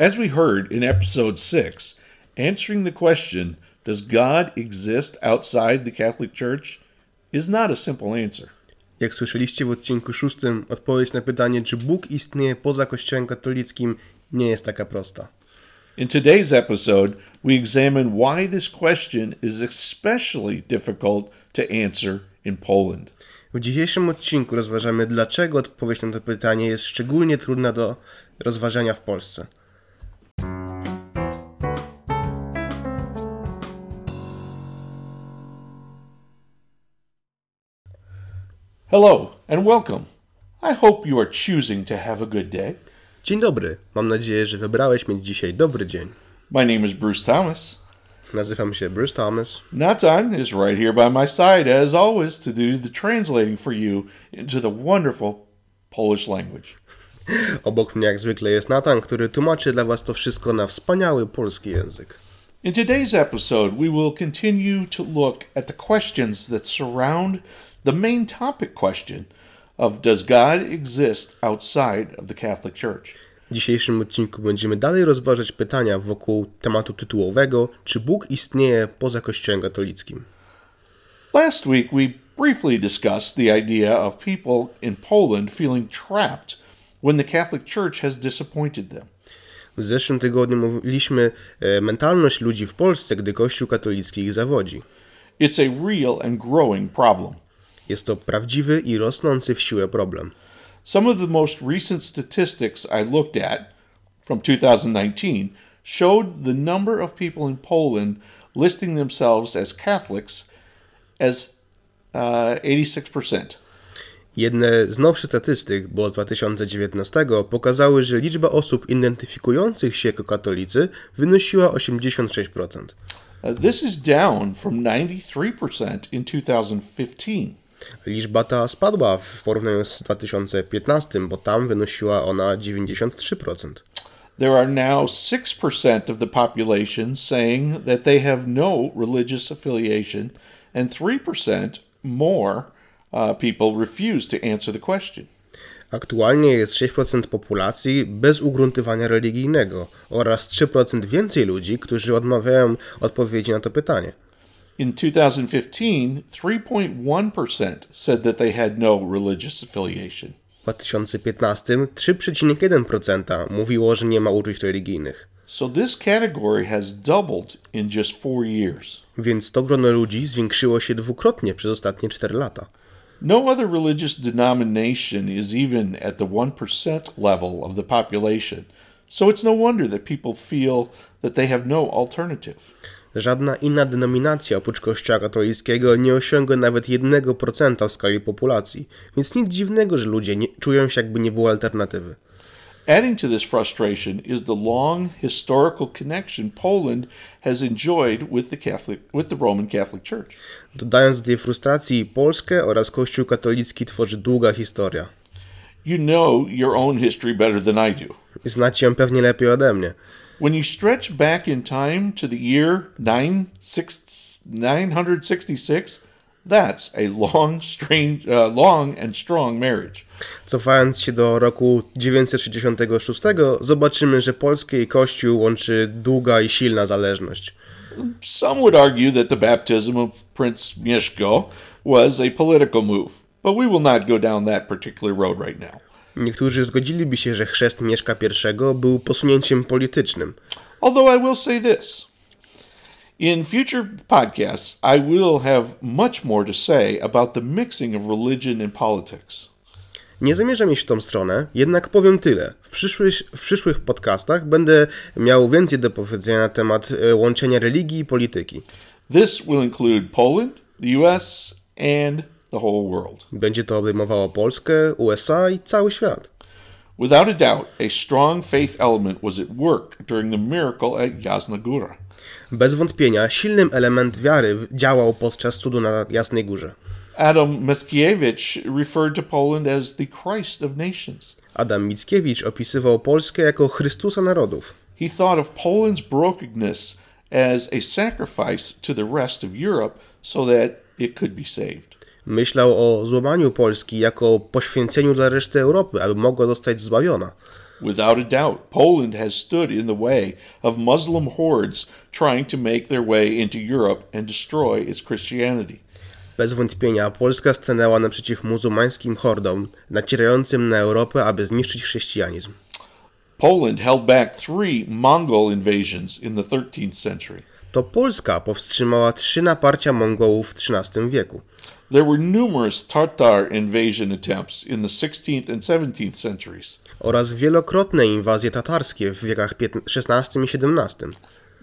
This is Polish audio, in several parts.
As we heard in episode 6, answering the question, Does God exist outside the Catholic Church? is not a simple answer. Jak słyszeliście w odcinku szóstym, odpowiedź na pytanie, czy Bóg istnieje poza Kościołem katolickim, nie jest taka prosta. In today's episode, we examine why this question is especially difficult to answer in Poland. W dzisiejszym odcinku rozważamy, dlaczego odpowiedź na to pytanie jest szczególnie trudna do rozważania w Polsce. Hello and welcome. I hope you are choosing to have a good day. Dzień dobry. Mam nadzieję, że wybrałeś mieć dzisiaj dobry dzień. My name is Bruce Thomas. Nazywam się Bruce Thomas. Natan is right here by my side, as always, to do the translating for you into the wonderful Polish language. Obok mnie jak zwykle jest Nathan, który tłumaczy dla was to wszystko na wspaniały polski język. In today's episode, we will continue to look at the questions that surround the main topic question of Does God exist outside of the Catholic Church? W dzisiejszym odcinku będziemy dalej rozważać pytania wokół tematu tytułowego, czy Bóg istnieje poza Kościołem katolickim. Last week, we briefly discussed the idea of people in Poland feeling trapped when the Catholic Church has disappointed them. W zeszłym tygodniu mówiliśmy e, mentalność ludzi w Polsce, gdy Kościół katolicki ich zawodzi. It's a real and growing problem. Jest to prawdziwy i rosnący w siłę problem. Some of the most recent statistics I looked at from 2019 showed the number of people in Poland listing themselves as Catholics as uh, 86%. Jedne z nowszych statystyk, bo z 2019, pokazały, że liczba osób identyfikujących się jako katolicy wynosiła 86%. Uh, this is down from 93% in 2015. Liczba ta spadła w porównaniu z 2015, bo tam wynosiła ona 93%. There are now 6% of the population saying that they have no religious affiliation, and 3% more uh, people refuse to answer the question. Aktualnie jest 6% populacji bez ugruntowania religijnego oraz 3% więcej ludzi, którzy odmawiają odpowiedzi na to pytanie. In 2015, 3.1% said that they had no religious affiliation. W 2015 3,1% mówiło, że nie ma uczuć religijnych. So this category has doubled in just four years. Więc to grono ludzi zwiększyło się dwukrotnie przez ostatnie 4 lata. No other religious denomination is even at the 1% level of the population, so it's no wonder that people feel that they have no alternative. Żadna inna denominacja oprócz Kościoła katolickiego nie osiąga nawet 1% w skali populacji, więc nic dziwnego, że ludzie nie, czują się jakby nie było alternatywy. Adding to this frustration is the long historical connection Poland has enjoyed with the Catholic with the Roman Catholic Church. Dodając do tej frustracji, Polskę oraz Kościół katolicki tworzy długa historia. You know your own history better than I do. Znacie ją pewnie lepiej ode mnie. When you stretch back in time to the year 96 966, that's a long, strange, uh, long and strong marriage. Cofając się do roku 966, zobaczymy, że Polskę i Kościół łączy długa i silna zależność. Some would argue that the baptism of Prince Mieszko was a political move, but we will not go down that particular road right now. Niektórzy zgodziliby się, że chrzest Mieszka I był posunięciem politycznym. Although I will say this in future podcasts, I will have much more to say about the mixing of religion and politics. Nie zamierzam iść w tą stronę, jednak powiem tyle. W przyszłych, w przyszłych podcastach będę miał więcej do powiedzenia na temat e, łączenia religii i polityki. This will include Poland, the US, and the whole world. Będzie to obejmowało Polskę, USA i cały świat. Without a doubt, a strong faith element was at work during the miracle at Jasna Góra. Bez wątpienia silnym element wiary działał podczas cudu na Jasnej Górze. Adam Mickiewicz referred to Poland as the Christ of nations. Adam Mickiewicz opisywał Polskę jako Chrystusa narodów. He thought of Poland's brokenness as a sacrifice to the rest of Europe so that it could be saved. Myślał o złamaniu Polski jako poświęceniu dla reszty Europy, aby mogła zostać zbawiona. Without a doubt, Poland has stood in the way of Muslim hordes trying to make their way into Europe and destroy its Christianity. Bez wątpienia Polska stanęła naprzeciw muzułmańskim hordom nacierającym na Europę, aby zniszczyć chrześcijanizm. Poland held back three Mongol invasions in the 13th century. To Polska powstrzymała trzy naparcia Mongołów w XIII wieku. There were numerous Tatar invasion attempts in the 16th and 17th centuries. oraz wielokrotne inwazje tatarskie w wiekach XVI i XVII.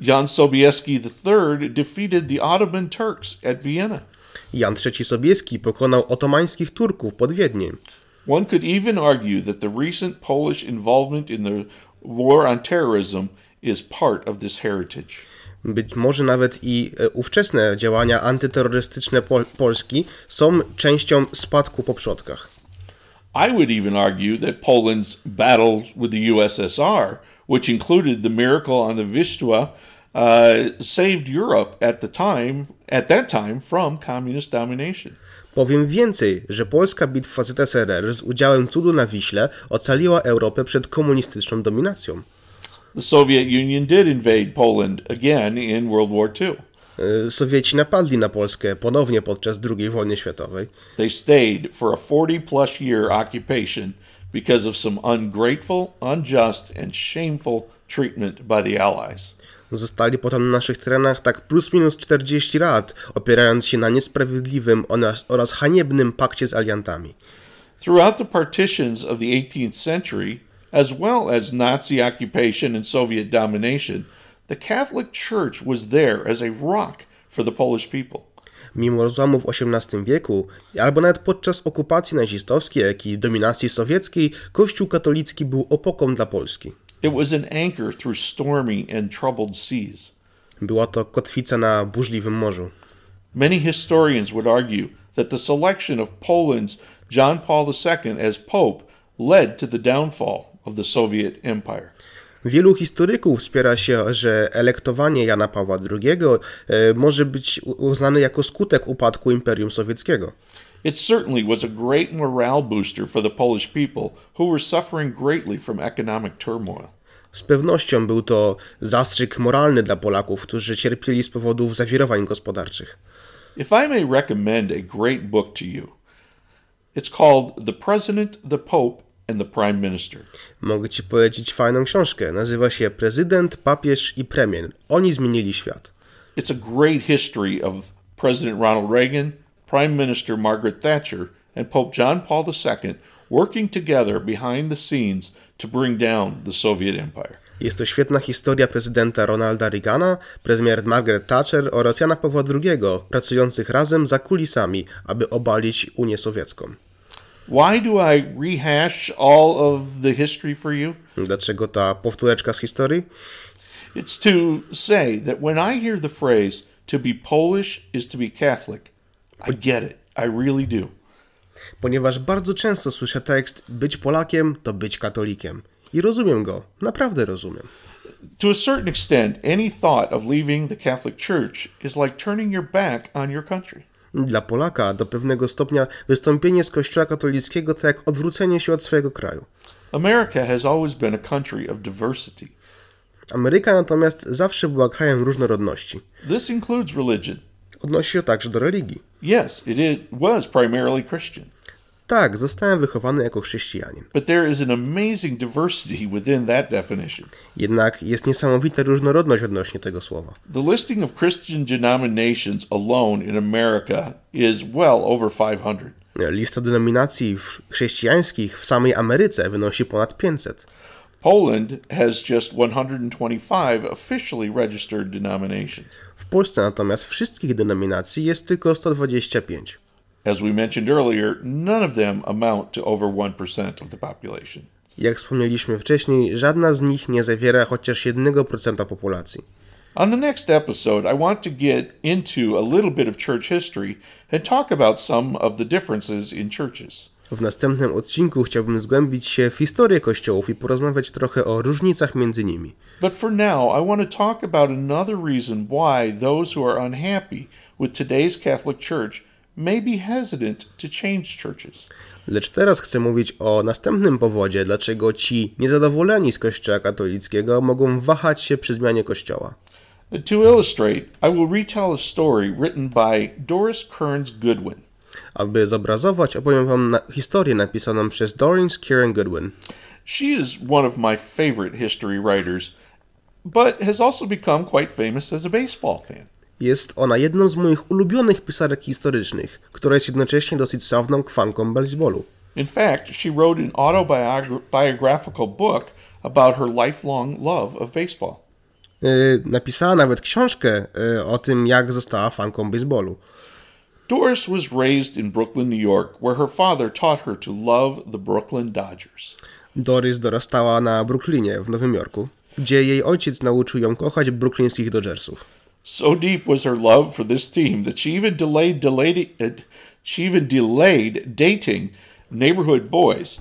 Jan Sobieski III defeated the Ottoman Turks at Vienna. Jan III Sobieski pokonał otomańskich Turków pod Wiedniem. One could even argue that the recent Polish involvement in the war on terrorism is part of this heritage. Być może nawet i e, ówczesne działania antyterrorystyczne Pol Polski są częścią spadku po przodkach. I would even argue that Poland's with the USSR, which included the miracle on the Vistula, uh, saved Europe at the time at that time from communist domination. Powiem więcej, że polska bitwa ZSRR z udziałem cudu na Wiśle ocaliła Europę przed komunistyczną dominacją. The Soviet Union did invade Poland again in World War II. E, Sowieci napadli na Polskę ponownie podczas II wojny światowej. They stayed for a 40 plus year occupation because of some ungrateful, unjust, and shameful treatment by the Allies. Zostali potem na naszych terenach tak plus minus 40 lat, opierając się na niesprawiedliwym oraz haniebnym pakcie z aliantami. Throughout the partitions of the 18th century, as well as Nazi occupation and Soviet domination, the Catholic Church was there as a rock for the Polish people. Mimo rozłamów w XVIII wieku, albo nawet podczas okupacji nazistowskiej, jak i dominacji sowieckiej, Kościół katolicki był opoką dla Polski. It was an anchor through stormy and troubled seas. Była to kotwica na burzliwym morzu. Many historians would argue that the selection of Poland's John Paul II as Pope led to the downfall of the Soviet Empire. Wielu historyków wspiera się, że elektowanie Jana Pawła II e, może być uznane jako skutek upadku Imperium Sowieckiego. It certainly was a great morale booster for the Polish people, who were suffering greatly from economic turmoil. Z pewnością był to zastrzyk moralny dla Polaków, którzy cierpieli z powodów zawirowań gospodarczych. If I may recommend a great book to you, it's called The President, the Pope, and the Prime Minister. Mogę ci polecić fajną książkę. Nazywa się Prezydent, Papież i Premier. Oni zmienili świat. It's a great history of President Ronald Reagan, Prime Minister Margaret Thatcher, and Pope John Paul II working together behind the scenes to bring down the Soviet Empire. Jest to świetna historia prezydenta Ronalda Reagana, premier Margaret Thatcher oraz Jana Pawła II, pracujących razem za kulisami, aby obalić Unię Sowiecką. Why do I rehash all of the history for you? Dlaczego ta powtóreczka z historii? It's to say that when I hear the phrase, to be Polish is to be Catholic, I get it. I really do. Ponieważ bardzo często słyszę tekst być Polakiem to być katolikiem. I rozumiem go, naprawdę rozumiem. To a certain extent, any thought of leaving the Catholic Church is like turning your back on your country. Dla Polaka do pewnego stopnia wystąpienie z kościoła katolickiego to jak odwrócenie się od swojego kraju. America has always been a country of diversity. Ameryka natomiast zawsze była krajem różnorodności. This includes religion. Odnosi się także do religii. Yes, it was primarily Christian, Tak, zostałem wychowany jako chrześcijanin. but there is an amazing diversity within that definition. Jednak jest niesamowita różnorodność odnośnie tego słowa. The listing of Christian denominations alone in America is well over 500. Lista denominacji chrześcijańskich w samej Ameryce wynosi ponad 500. Poland has just 125 officially registered denominations. W Polsce natomiast wszystkich denominacji jest tylko 125. As we mentioned earlier, none of them amount to over 1% of the population. Jak wspomnieliśmy wcześniej, żadna z nich nie zawiera chociaż 1% populacji. On the next episode, I want to get into a little bit of church history and talk about some of the differences in churches. W następnym odcinku chciałbym zgłębić się w historię kościołów i porozmawiać trochę o różnicach między nimi. But for now, I want to talk about another reason why those who are unhappy with today's Catholic Church may be hesitant to change churches. Lecz teraz chcę mówić o następnym powodzie, dlaczego ci niezadowoleni z Kościoła katolickiego mogą wahać się przy zmianie Kościoła. To illustrate, I will retell a story written by Doris Kearns Goodwin. Aby zobrazować, opowiem wam na historię napisaną przez Doreen Kieran Goodwin. She is one of my favorite history writers, but has also become quite famous as a baseball fan. Jest ona jedną z moich ulubionych pisarek historycznych, która jest jednocześnie dosyć sławną kwanką baseballu. In fact, she wrote an autobiographical book about her lifelong love of baseball. Yy, napisała nawet książkę yy, o tym, jak została fanką baseballu. Doris was raised in Brooklyn, New York, where her father taught her to love the Brooklyn Dodgers. Doris dorastała na Brooklynie w Nowym Jorku, gdzie jej ojciec nauczył ją kochać brooklyńskich Dodgersów. So deep was her love for this team that she even delayed, delayed uh, she even delayed dating neighborhood boys.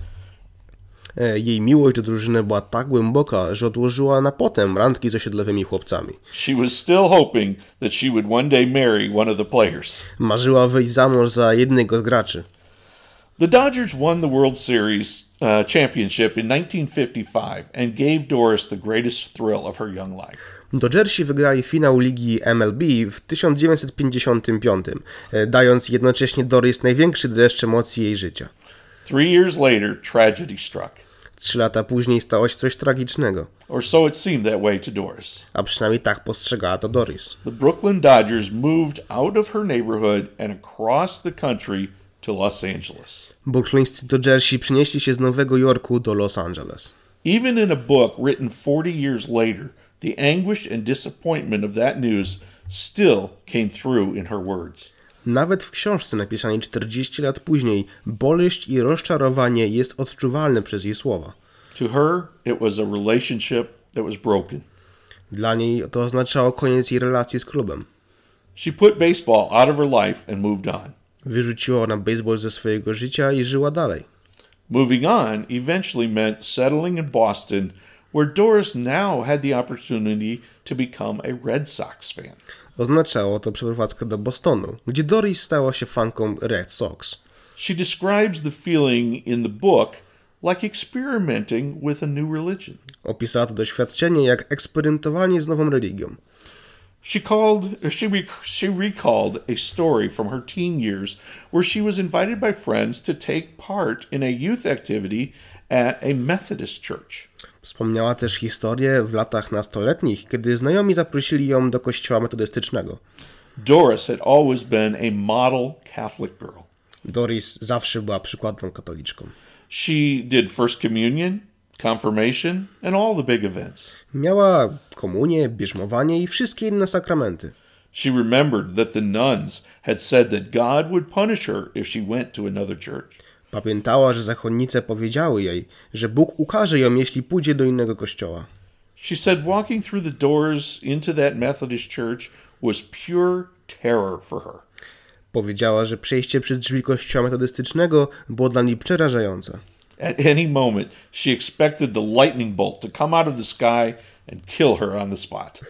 E, Jej miłość do drużyny była tak głęboka, że odłożyła na potem randki z osiedlowymi chłopcami. She was still hoping that she would one day marry one of the players. Marzyła wyjść za mąż za jednego z graczy. The Dodgers won the World Series uh, championship in 1955 and gave Doris the greatest thrill of her young life. Dodgersi wygrali finał ligi MLB w 1955, e, dając jednocześnie Doris największy dreszcz emocji jej życia. Three years later, tragedy struck. Trzy lata później stało się coś tragicznego, Or so it seemed that way to Doris. a przynajmniej tak postrzegała to Doris. The Brooklyn Dodgers moved out of her neighborhood and across the country to Los Angeles. Brooklyńscy Dodgersi przenieśli się z Nowego Jorku do Los Angeles. Even in a book written 40 years later, the anguish and disappointment of that news still came through in her words. Nawet w książce napisanej 40 lat później, boleść i rozczarowanie jest odczuwalne przez jej słowa. To her, it was a relationship that was broken. Dla niej to oznaczało koniec jej relacji z klubem. She put baseball out of her life and moved on. Wyrzuciła ona baseball ze swojego życia i żyła dalej. Moving on eventually meant settling in Boston, where Doris now had the opportunity to become a Red Sox fan. Oznaczało to przeprowadzkę do Bostonu, gdzie Doris stała się fanką Red Sox. She describes the feeling in the book like experimenting with a new religion. Opisała to doświadczenie jak eksperymentowanie z nową religią. She called she rec- she recalled a story from her teen years where she was invited by friends to take part in a youth activity at a Methodist church. Wspomniała też historię w latach nastoletnich, kiedy znajomi zaprosili ją do kościoła metodystycznego. Doris had always been a model Catholic girl. Doris zawsze była przykładną katoliczką. She did First Communion, confirmation, and all the big events. Miała komunię, bierzmowanie i wszystkie inne sakramenty. She remembered that the nuns had said that God would punish her if she went to another church. Pamiętała, że zakonnice powiedziały jej, że Bóg ukaże ją, jeśli pójdzie do innego kościoła. She said walking through the doors into that Methodist church was pure terror for her. Powiedziała, że przejście przez drzwi kościoła metodystycznego było dla niej przerażające. At any moment, she expected the lightning bolt to come out of the sky and kill her on the spot.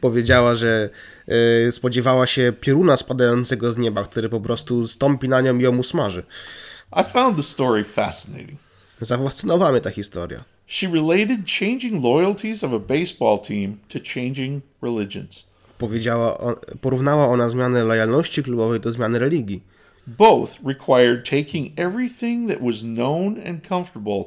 Powiedziała, że e, spodziewała się pioruna spadającego z nieba, który po prostu stąpi na nią i ją usmaży. I found the story fascinating. Zafascynowała mnie ta historia. She related changing loyalties of a baseball team to changing religions. Powiedziała, porównała ona zmianę lojalności klubowej do zmiany religii. Both required taking everything that was known and comfortable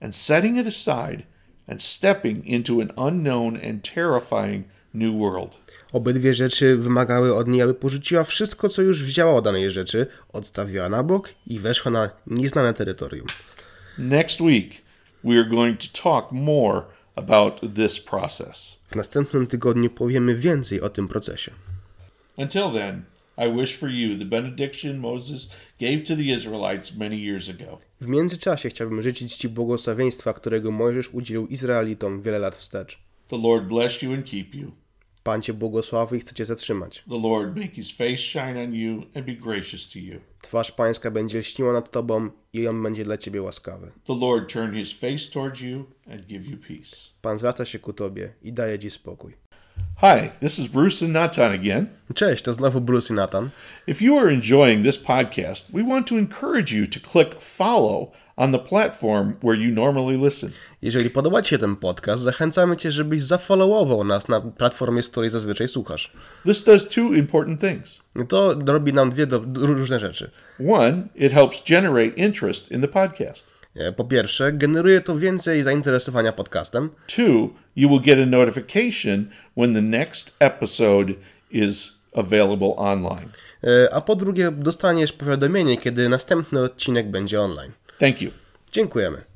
and setting it aside and stepping into an unknown and terrifying new world. Obydwie rzeczy wymagały od niej, aby porzuciła wszystko, co już wzięła od danej rzeczy, odstawiła na bok i weszła na nieznane terytorium. Next week, we are going to talk more about this process. W następnym tygodniu powiemy więcej o tym procesie. Until then, I wish for you the benediction Moses gave to the Israelites many years ago. W międzyczasie chciałbym życzyć Ci błogosławieństwa, którego Mojżesz udzielił Izraelitom wiele lat wstecz. The Lord bless you and keep you. Pan Cię błogosławi i chce Cię zatrzymać. The Lord make his face shine on you and be gracious to you. Twarz Pańska będzie lśniła nad Tobą i On będzie dla Ciebie łaskawy. The Lord turn his face towards you and give you peace. Pan zwraca się ku Tobie i daje Ci spokój. Hi, this is Bruce and Natan again. Cześć, to znowu Bruce i Nathan. If you are enjoying this podcast, we want to encourage you to click follow on the platform where you normally listen. Jeżeli podoba Ci się ten podcast, zachęcamy Cię, żebyś zafollowował nas na platformie, z której zazwyczaj słuchasz. This does two important things. To robi nam dwie do, różne rzeczy. One, it helps generate interest in the podcast. E, Po pierwsze, generuje to więcej zainteresowania podcastem. Two, you will get a notification when the next episode is available online. E, A po drugie, dostaniesz powiadomienie, kiedy następny odcinek będzie online. Thank you. Dziękujemy.